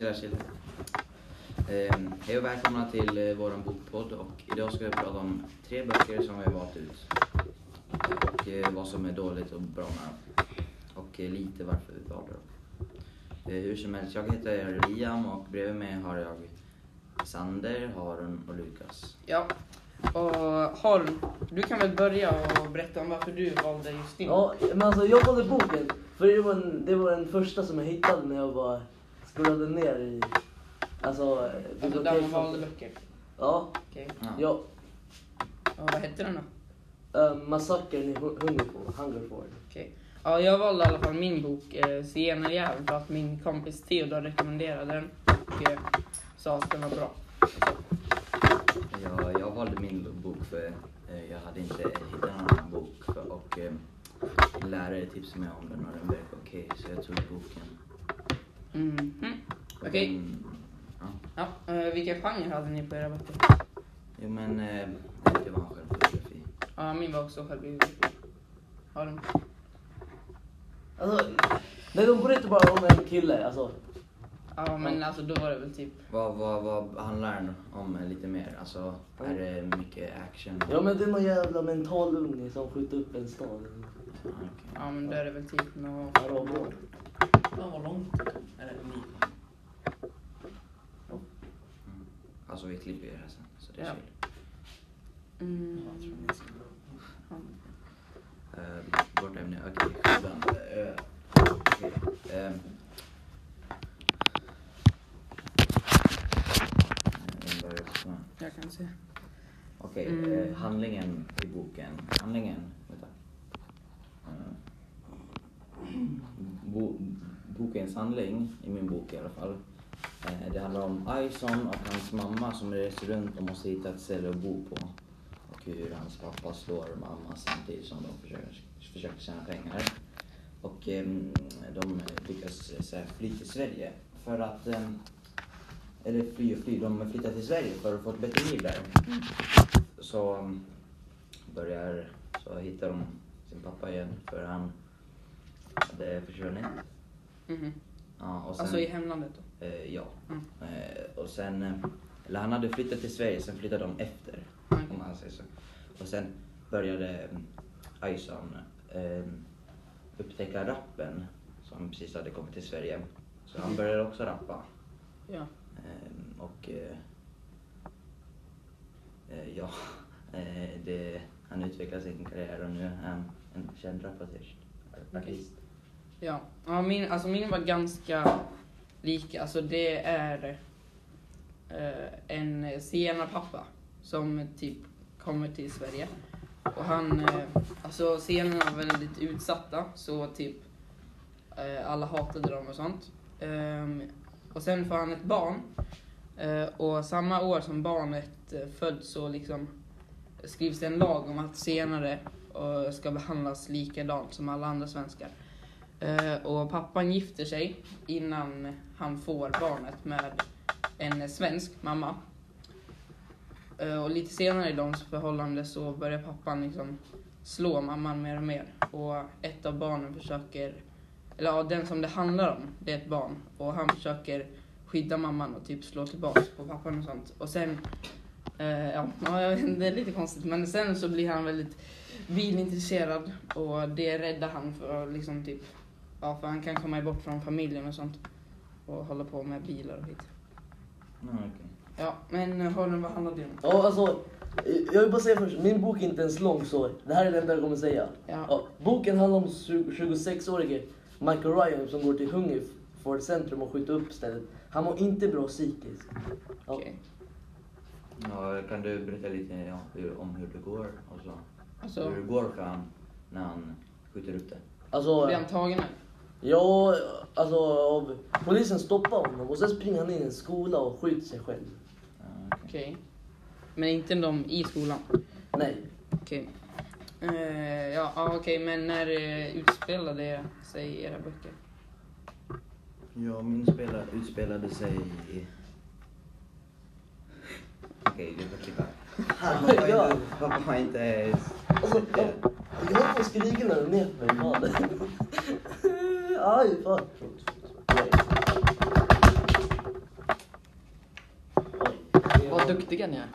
Tjena, tjena. Ehm, Hej och välkomna till eh, våran bokpodd och idag ska vi prata om tre böcker som vi har valt ut. Och eh, vad som är dåligt och bra med dem. Och eh, lite varför vi valde dem. Eh, hur som helst, jag heter Liam och bredvid mig har jag Sander, Harun och Lukas. Ja, och Harun, du kan väl börja och berätta om varför du valde just din Ja, men alltså jag valde boken. För det var, en, det var den första som jag hittade när jag var scrollade ner i alltså, Alltså där man valde böcker. Ja, Okej. Ja. ja. Vad hette den då? Uh, Massakern i Hu- Hungerford. Hungerford. Okej. Ja, jag valde i alla fall min bok eh, Zigenarjäveln för att min kompis Theodor rekommenderade den och eh, sa att den var bra. Jag, jag valde min bok för eh, jag hade inte hittat någon annan bok. För, och eh, lärare tipsade mig om den och den verkade okej så jag tog boken. Mhm. Okej. Mm, ja. Ja, eh, vilka genrer hade ni på era böcker? Jo men eh, det var en självbiografi. Ja, min var också självbiografi. Harun? Alltså, nej, de berättar bara om en kille. Alltså, Ja, men alltså då var det väl typ... Vad, vad, vad handlar den om eh, lite mer? Alltså är det mycket action? ja men det är någon jävla mental unge som skjuter upp en stad. Ja, okej. Ja, men då är det väl typ något... Arabråd. Fan vad långt. Eller ni. Mm. Alltså vi klipper ju det här sen så det är Ja. chill. Mm. Jag tror ni ska. Uh, vårt ämne, okej. skivan. Eh, okej, ehm. Jag kan se. Okej, Mm. eh, handlingen i boken. Handlingen, vänta. Eh, bo, bokens handling, i min bok i alla fall. Eh, det handlar om Ison och hans mamma som reser runt och måste hitta ett ställe att bo på. Och hur hans pappa slår mamma samtidigt som de försöker, försöker tjäna pengar. Och ehm, de lyckas här, fly till Sverige för att ehm, eller fly och fly, de flyttar till Sverige för att få ett bättre liv där. Så ehm, börjar, så hittar de sin pappa igen för han hade försvunnit. Mhm. Ja, och sen, Alltså i hemlandet då? eh, ja. Mm. Eh, och sen, eh, eller han hade flyttat till Sverige, sen flyttade de efter. Okej. Om man säger så. Och sen började Ison eh, upptäcka rappen som precis hade kommit till Sverige. Så han började också rappa. Ja. Och eh, eh, ja, eh, det, han utvecklar sin karriär och nu är han en känd rapartist. Artist. Ja, ja min, alltså min var ganska lika. Alltså det är eh, en zigenarpappa som typ kommer till Sverige. Och han, eh, alltså zigenarna var väldigt utsatta så typ eh, alla hatade dem och sånt. Ehm, och sen får han ett barn eh, och samma år som barnet eh, föds så liksom skrivs det en lag om att zigenare eh, ska behandlas likadant som alla andra svenskar. Eh, och pappan gifter sig innan han får barnet med en svensk mamma. Eh, och lite senare i deras förhållande så börjar pappan liksom slå mamman mer och mer. Och ett av barnen försöker, eller ja, den som det handlar om, det är ett barn. Och han försöker skydda mamman och typ slå tillbaks på pappan och sånt. Och sen, eh, ja, ja, det är lite konstigt. Men sen så blir han väldigt bilintresserad och det räddar han för att liksom typ Ja, för han kan komma bort från familjen och sånt. Och hålla på med bilar och skit. Ja, okej. Ja, men Harun, vad handlar det om? Ja, alltså, eh, jag vill bara säga först, min bok är inte ens lång så det här är det enda jag kommer säga. Ja. Ja, boken handlar om 26-årige Michael Ryan som går till Hungerford centrum och skjuter upp stället. Han mår inte bra psykiskt. Ja. Okej. Ja, kan du berätta lite ja, hur, om hur det går? Och så. Alltså, Hur det går för han när han skjuter upp det? Alltså, blir han tagen? Ja, alltså av, polisen stoppar honom och sen springer han in i en skola och skjuter sig själv. Ja, okej. Men inte de i skolan? Nej. Okej. Eh, ja, ja, okej, men när uh, utspelade det sig i era böcker? Ja, min spela, utspelade sig i... Okej, du får klippa. Pappa Ja. var inte... Pappa var inte Alltså, jag, jag har på skriken när du ner på mig. Fan. Aj, vad... Vad duktiga ni är.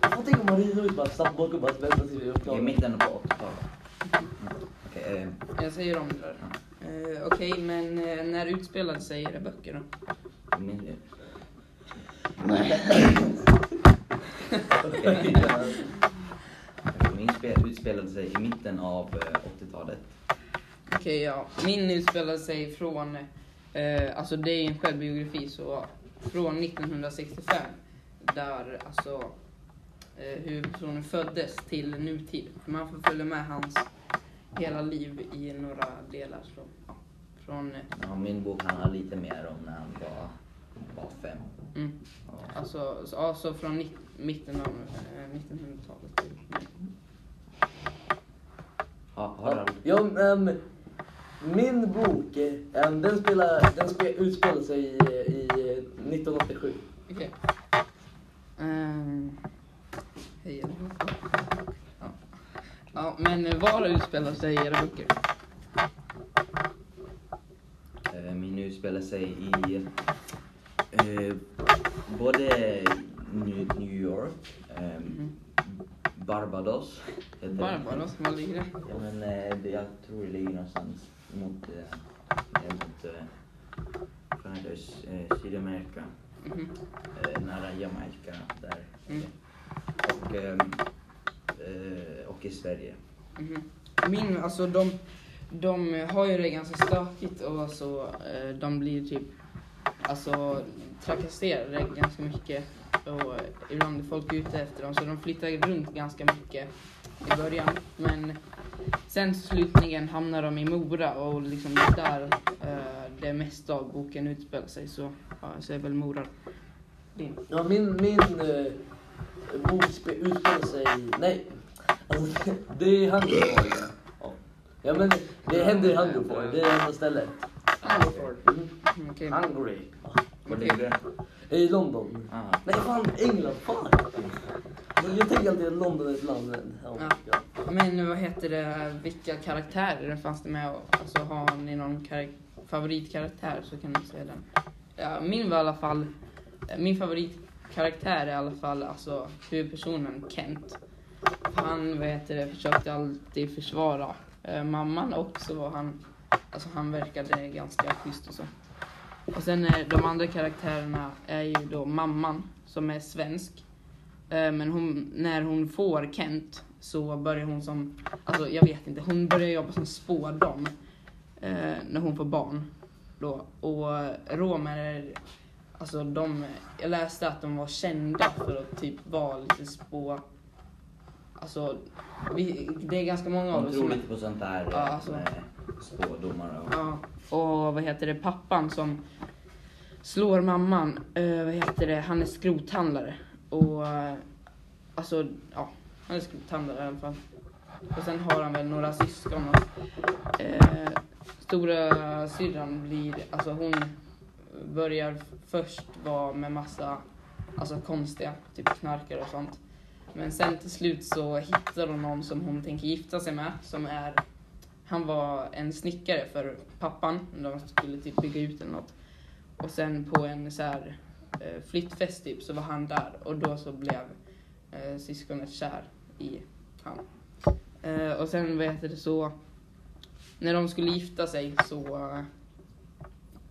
Vad tänker man rider ut bara snabbt bakom bara vänta tills vi är klara. I mitten på 80-talet. Okej, eh, Jag säger om det där. Eh, Okej, men eh, när utspelade sig era böcker då? Nej. Okej, eh, spel utspelade sig i mitten av eh, 80-talet. Okej, ja. Min utspelade sig från, eh, alltså det är en självbiografi, så från 1965. Där alltså eh, huvudpersonen föddes till nutid. Man får följa med hans hela liv i några delar. Så, ja, från, eh, Ja, min bok handlar lite mer om när han var, var fem. mm, Ja. alltså, så, alltså från mitten av eh, 1900-talet. Ha, Ja, ehm, min bok, eh, den, spelar, den spe, utspelar sig i, i eh, 1987. Okej. Ehm, hej allihopa. Ja. ja, men var utspelar sig era böcker? eh, min utspelar sig i eh, både New, York, eh, Mhm. Barbados. Barbaros, var ligger det? Ja, men eh, jag tror det ligger någonstans mot, eh, mot eh, det, eh, Sydamerika, Mhm. eh, nära Jamaica där. Mm. Och, ehm, eh, och i Sverige. Mhm. Min, alltså de, de har ju det ganska stökigt och så eh, de blir typ alltså trakasserade ganska mycket och ibland är folk ute efter dem så de flyttar runt ganska mycket i början men sen slutligen hamnar de i Mora och liksom det är där eh, det mesta av boken utspelar sig så, ja, så är väl Mora din. Ja, min, min eh, bok spe, utspelar sig. Nej, alltså, det är Hungerford. Ja. ja, men det händer i Hungerford. Det är det enda stället. Hungerford. Mm. Mm. Hungry. Var ligger det? I London. Ah, Nej, fan England. Fan. Jag tänker alltid att London är ett land. Men, ja, Ja. Men vad heter det, vilka karaktärer fanns det med? Alltså har ni någon favoritkaraktär så kan ni säga den. Ja, min var i alla fall, min favoritkaraktär är i alla fall alltså huvudpersonen Kent. Han vad heter det, försökte alltid försvara eh, mamman och så var han, alltså han verkade ganska schysst och så. Och sen eh, de andra karaktärerna är ju då mamman som är svensk. Eh, Men hon, när hon får Kent så börjar hon som, alltså jag vet inte, hon börjar jobba som spådam eh, när hon får barn. Då. Och romer, alltså de, jag läste att de var kända för att typ vara lite spå, alltså vi, det är ganska många av oss tror lite på sånt där Ja, eh, alltså. med spådomar och... Ja, och vad heter det, pappan som slår mamman, eh, vad heter det, han är skrothandlare. Och alltså, ja, han är skrothandlare i alla fall. Och sen har han väl några syskon. Och, eh, stora syrran blir, alltså hon börjar först vara med massa, alltså konstiga, typ knarkare och sånt. Men sen till slut så hittar hon någon som hon tänker gifta sig med, som är han var en snickare för pappan. De skulle typ bygga ut eller något. Och sen på en så här eh, flyttfest typ så var han där och då så blev eh, syskonet kär i han. Eh, och sen vad heter det så när de skulle gifta sig så eh,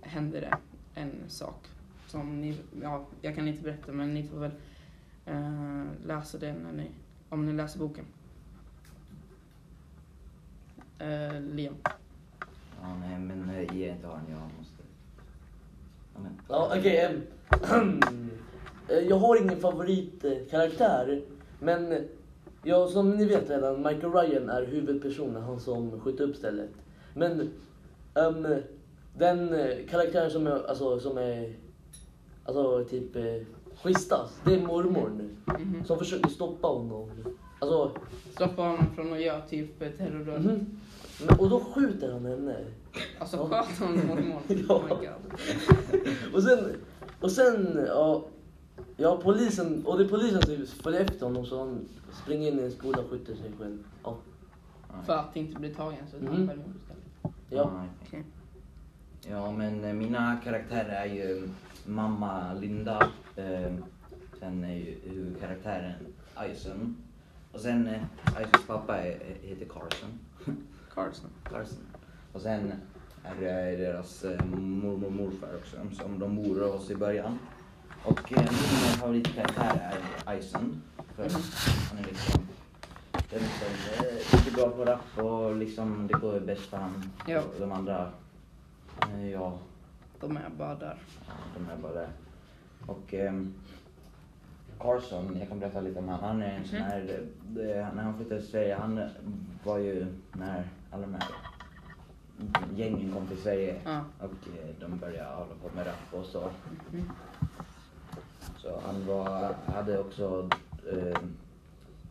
hände det en sak som ni, ja, jag kan inte berätta men ni får väl eh, läsa det när ni, om ni läser boken. Eh, Liam. Ja, nej, men eh, ge inte Aron, jag måste... Ja, men. Ja, okej. ehm, eh, jag har ingen favoritkaraktär. Men eh, ja, som ni vet redan, Michael Ryan är huvudpersonen, han som skjuter upp stället. Men ehm, den eh, karaktären som är, alltså, som är alltså, typ eh, schysstast, det är mormorn. Mhm. Som försöker stoppa honom. Alltså, Stoppa honom från att göra typ eh, terrordåd. mhm. Men, och då skjuter han henne. Alltså sköt honom mormor. Ja. Oh. Och sen, och sen, ja, ja polisen, och det är polisen som följer efter honom så han springer in i en skola och skjuter sig själv. Ja, För att inte bli tagen så tar han självmord istället. ja. Okej. Ja, men eh, mina karaktärer är ju mamma Linda. Eh, sen är ju huvudkaraktären Ison. Och sen eh, Isons pappa är, heter Carson. Carlson. Carson. Och sen är det deras eh, mormor och morfar också, som de bor hos oss i början. Och eh, min favoritkaraktär är Ison. För han är liksom, det är liksom eh, riktigt bra på rap och liksom det går bäst för han. Ja. Och de andra, eh, ja, De är bara där. Ja, de är bara där. Och ehm, Carson, jag kan berätta lite om han. Han är en sån här, det, när han flyttade till Sverige, han var ju när alla de här gängen kom till Sverige Ja. och eh, de började hålla på med rap och så. Så han var, hade också, eh,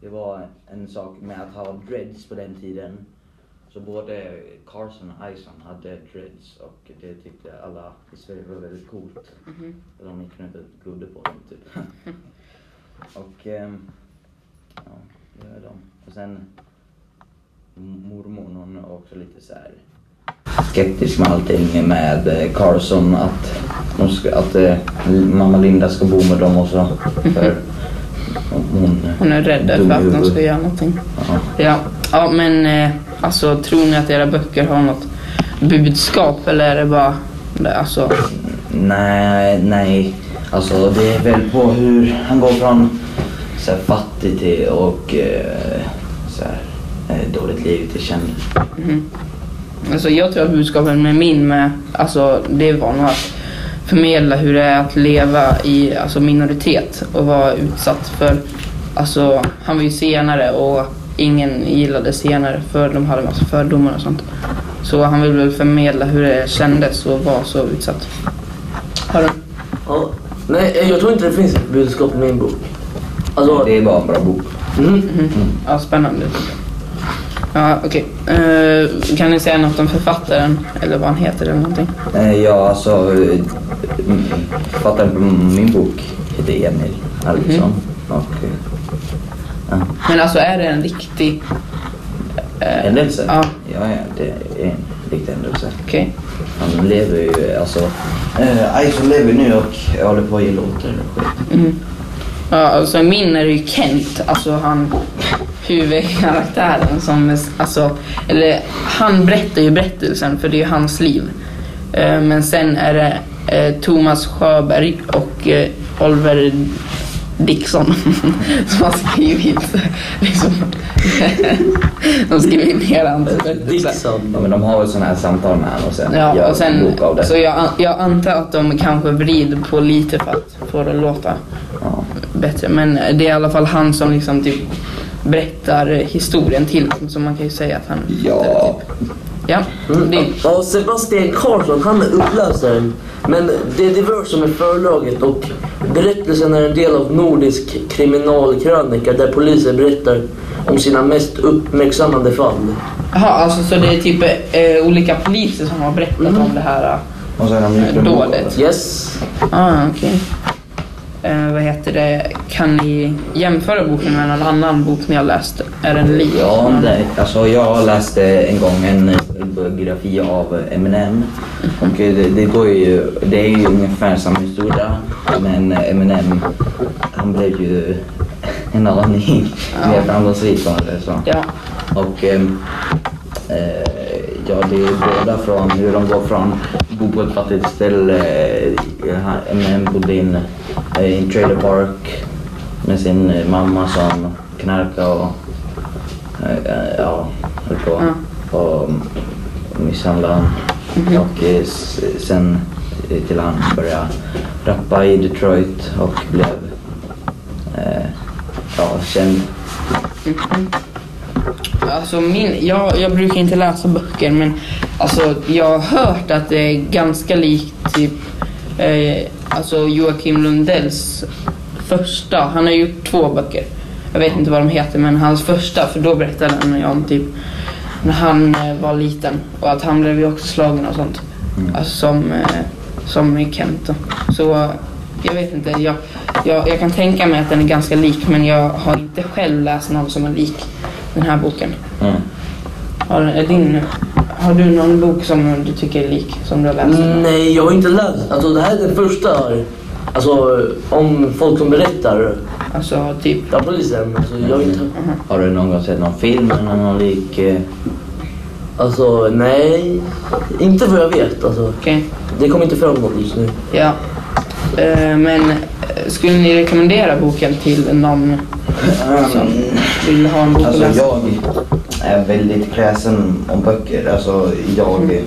det var en sak med att ha dreads på den tiden. Så både Carson och Ison hade dreads och det tyckte alla i Sverige var väldigt coolt. Och de gick runt och glodde på dem typ. och ehm, ja, det är de. Och sen mormor hon är också lite så här skeptisk med allting med eh, Carson att, ska, att eh, mamma Linda ska bo med dem och så. För hon, Hon är rädd för att de ska göra någonting. Ja. Ja, ja men eh, alltså tror ni att era böcker har något budskap eller är det bara alltså, Nej, nej. Alltså det är väl på hur han går från så här, fattig till och eh, så här, dåligt liv till känd. mhm. Alltså jag tror att budskapet med min med, alltså det var nog att förmedla hur det är att leva i alltså, minoritet och vara utsatt för, alltså han var ju senare och ingen gillade senare för de hade massa fördomar och sånt. Så han vill väl förmedla hur det kändes att vara så utsatt. Har du? Ja. Nej, jag tror inte det finns ett budskap i min bok. Alltså, Det är bara en bra bok. mm. Mhm. Ja, spännande. Ja, okej. Eh, kan ni säga något om författaren? Eller vad han heter eller någonting? Eh, ja, alltså eh, mm, författaren på min bok heter Emil Arvidsson. Och eh, ja, Men alltså är det en riktig... händelse. Ja, ja, ja, det är en riktig händelse. okej. Han lever ju, alltså, eh, Ison lever nu och håller på att ge låtar och skit. Mm. Ja, alltså min är ju Kent, alltså han huvudkaraktären som, alltså, eller han berättar ju berättelsen för det är ju hans liv. Eh, Men sen är det eh, Thomas Sjöberg och eh, Oliver Dixon som har skrivit liksom, de skriver ner berättelse. Dixon. Ja, men de har väl sådana här samtal med honom och sen Ja, gör och sen, en bok av det. så jag, jag antar att de kanske vrider på lite för att få det att låta Ja. bättre. Men det är i alla fall han som liksom typ berättar historien till. Så man kan ju säga att han Ja. Typ. Ja, Mm. det, Ja, Sebastian Karlsson, han är upplösaren. Men det är Diverse som är förlaget och berättelsen är en del av nordisk kriminalkrönika där poliser berättar om sina mest uppmärksammade fall. Jaha, alltså så det är typ eh, olika poliser som har berättat Mm. om det här. Och sen har de gjort en bok av Dåligt. det. Yes. Ah, okej. Eh, vad heter det? Kan ni jämföra boken med någon annan bok ni har läst? Är den lik? Ja, det, alltså jag läste en gång en biografi av Eminem. Och det, det, går ju, det är ju ungefär samma historia. Men Eminem, han blev ju en aning Ja. mer framgångsrik om man säger så. Ja. Och eh, ja, det är båda från hur de går från bo på ett fattigt ställe. eh, Eminem bodde in eh, i en trailer park med sin eh, mamma som knarkade och eh, eh, ja, höll på Ja. och misshandlade han. Mhm. Och eh, s- sen eh, till han började rappa i Detroit och blev eh, ja, känd. Mhm. Alltså min, jag, jag brukar inte läsa böcker men alltså jag har hört att det är ganska likt typ eh, alltså Joakim Lundells första. Han har gjort två böcker. Jag vet inte vad de heter men hans första för då berättade han om typ när han eh, var liten och att han blev ju också slagen och sånt. Mm. Alltså som, eh, som i Kent då. Så jag vet inte. Jag, jag, jag kan tänka mig att den är ganska lik men jag har inte själv läst någon som är lik den här boken. Mm. Har, är din, har du någon bok som du tycker är lik, som du har läst? Nej, jag har inte läst. Alltså det här är den första. Alltså om folk som berättar. Alltså typ... Ja, polisen. Alltså, jag har inte... aha. Har du någon gång sett någon film eller någon lik? eh, Alltså nej. Inte vad jag vet. Alltså, Okej. det kommer inte fram något just nu. Ja. Eh, men eh, skulle ni rekommendera boken till någon som vill ha en bok att Alltså läsa? jag är väldigt kräsen om böcker. Alltså jag...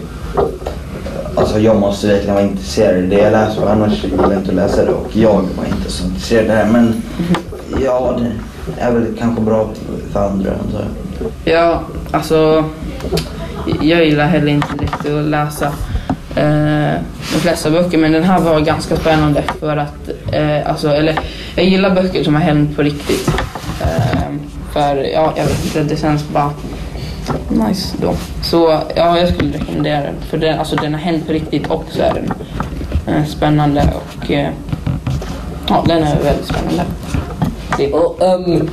Alltså jag måste verkligen vara intresserad i det jag läser annars gillar jag inte att läsa det och jag var inte så intresserad det här men ja det är väl kanske bra för andra antar jag. Ja, alltså... Jag gillar heller inte direkt att läsa eh, de flesta böcker, men den här var ganska spännande för att... Eh, alltså, eller, jag gillar böcker som har hänt på riktigt. Eh, för, ja, jag vet inte, det känns bara nice då. Så ja, jag skulle rekommendera den. För den, alltså, den har hänt på riktigt och så är den eh, spännande och... Eh, ja, den är väldigt spännande. Det- Och, ehm,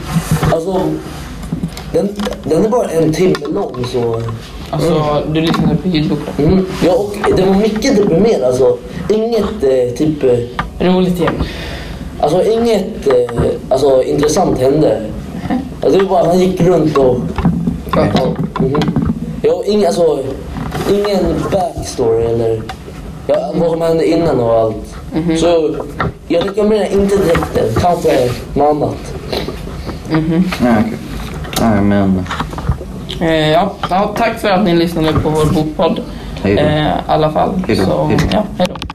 alltså, den, den är bara en timme lång så... Alltså, du lyssnade på ljudboken. Mm. Ja, och det var mycket deprimerande. Alltså, inget eh, typ... eh, Roligt igen. Alltså inget eh, alltså, intressant hände. Alltså, det var bara han gick runt och... Ja. Ja, mhm. ja, ing, alltså, ingen backstory eller ja, vad som hände innan och allt. Mhm. Så jag rekommenderar inte direkt den. Kanske något annat. Mhm. Ja, okej. Nej men Eh, ja, ja, tack för att ni lyssnade på vår bokpodd. Eh, I alla fall. Hej då. Så, Hej då. ja, hej då.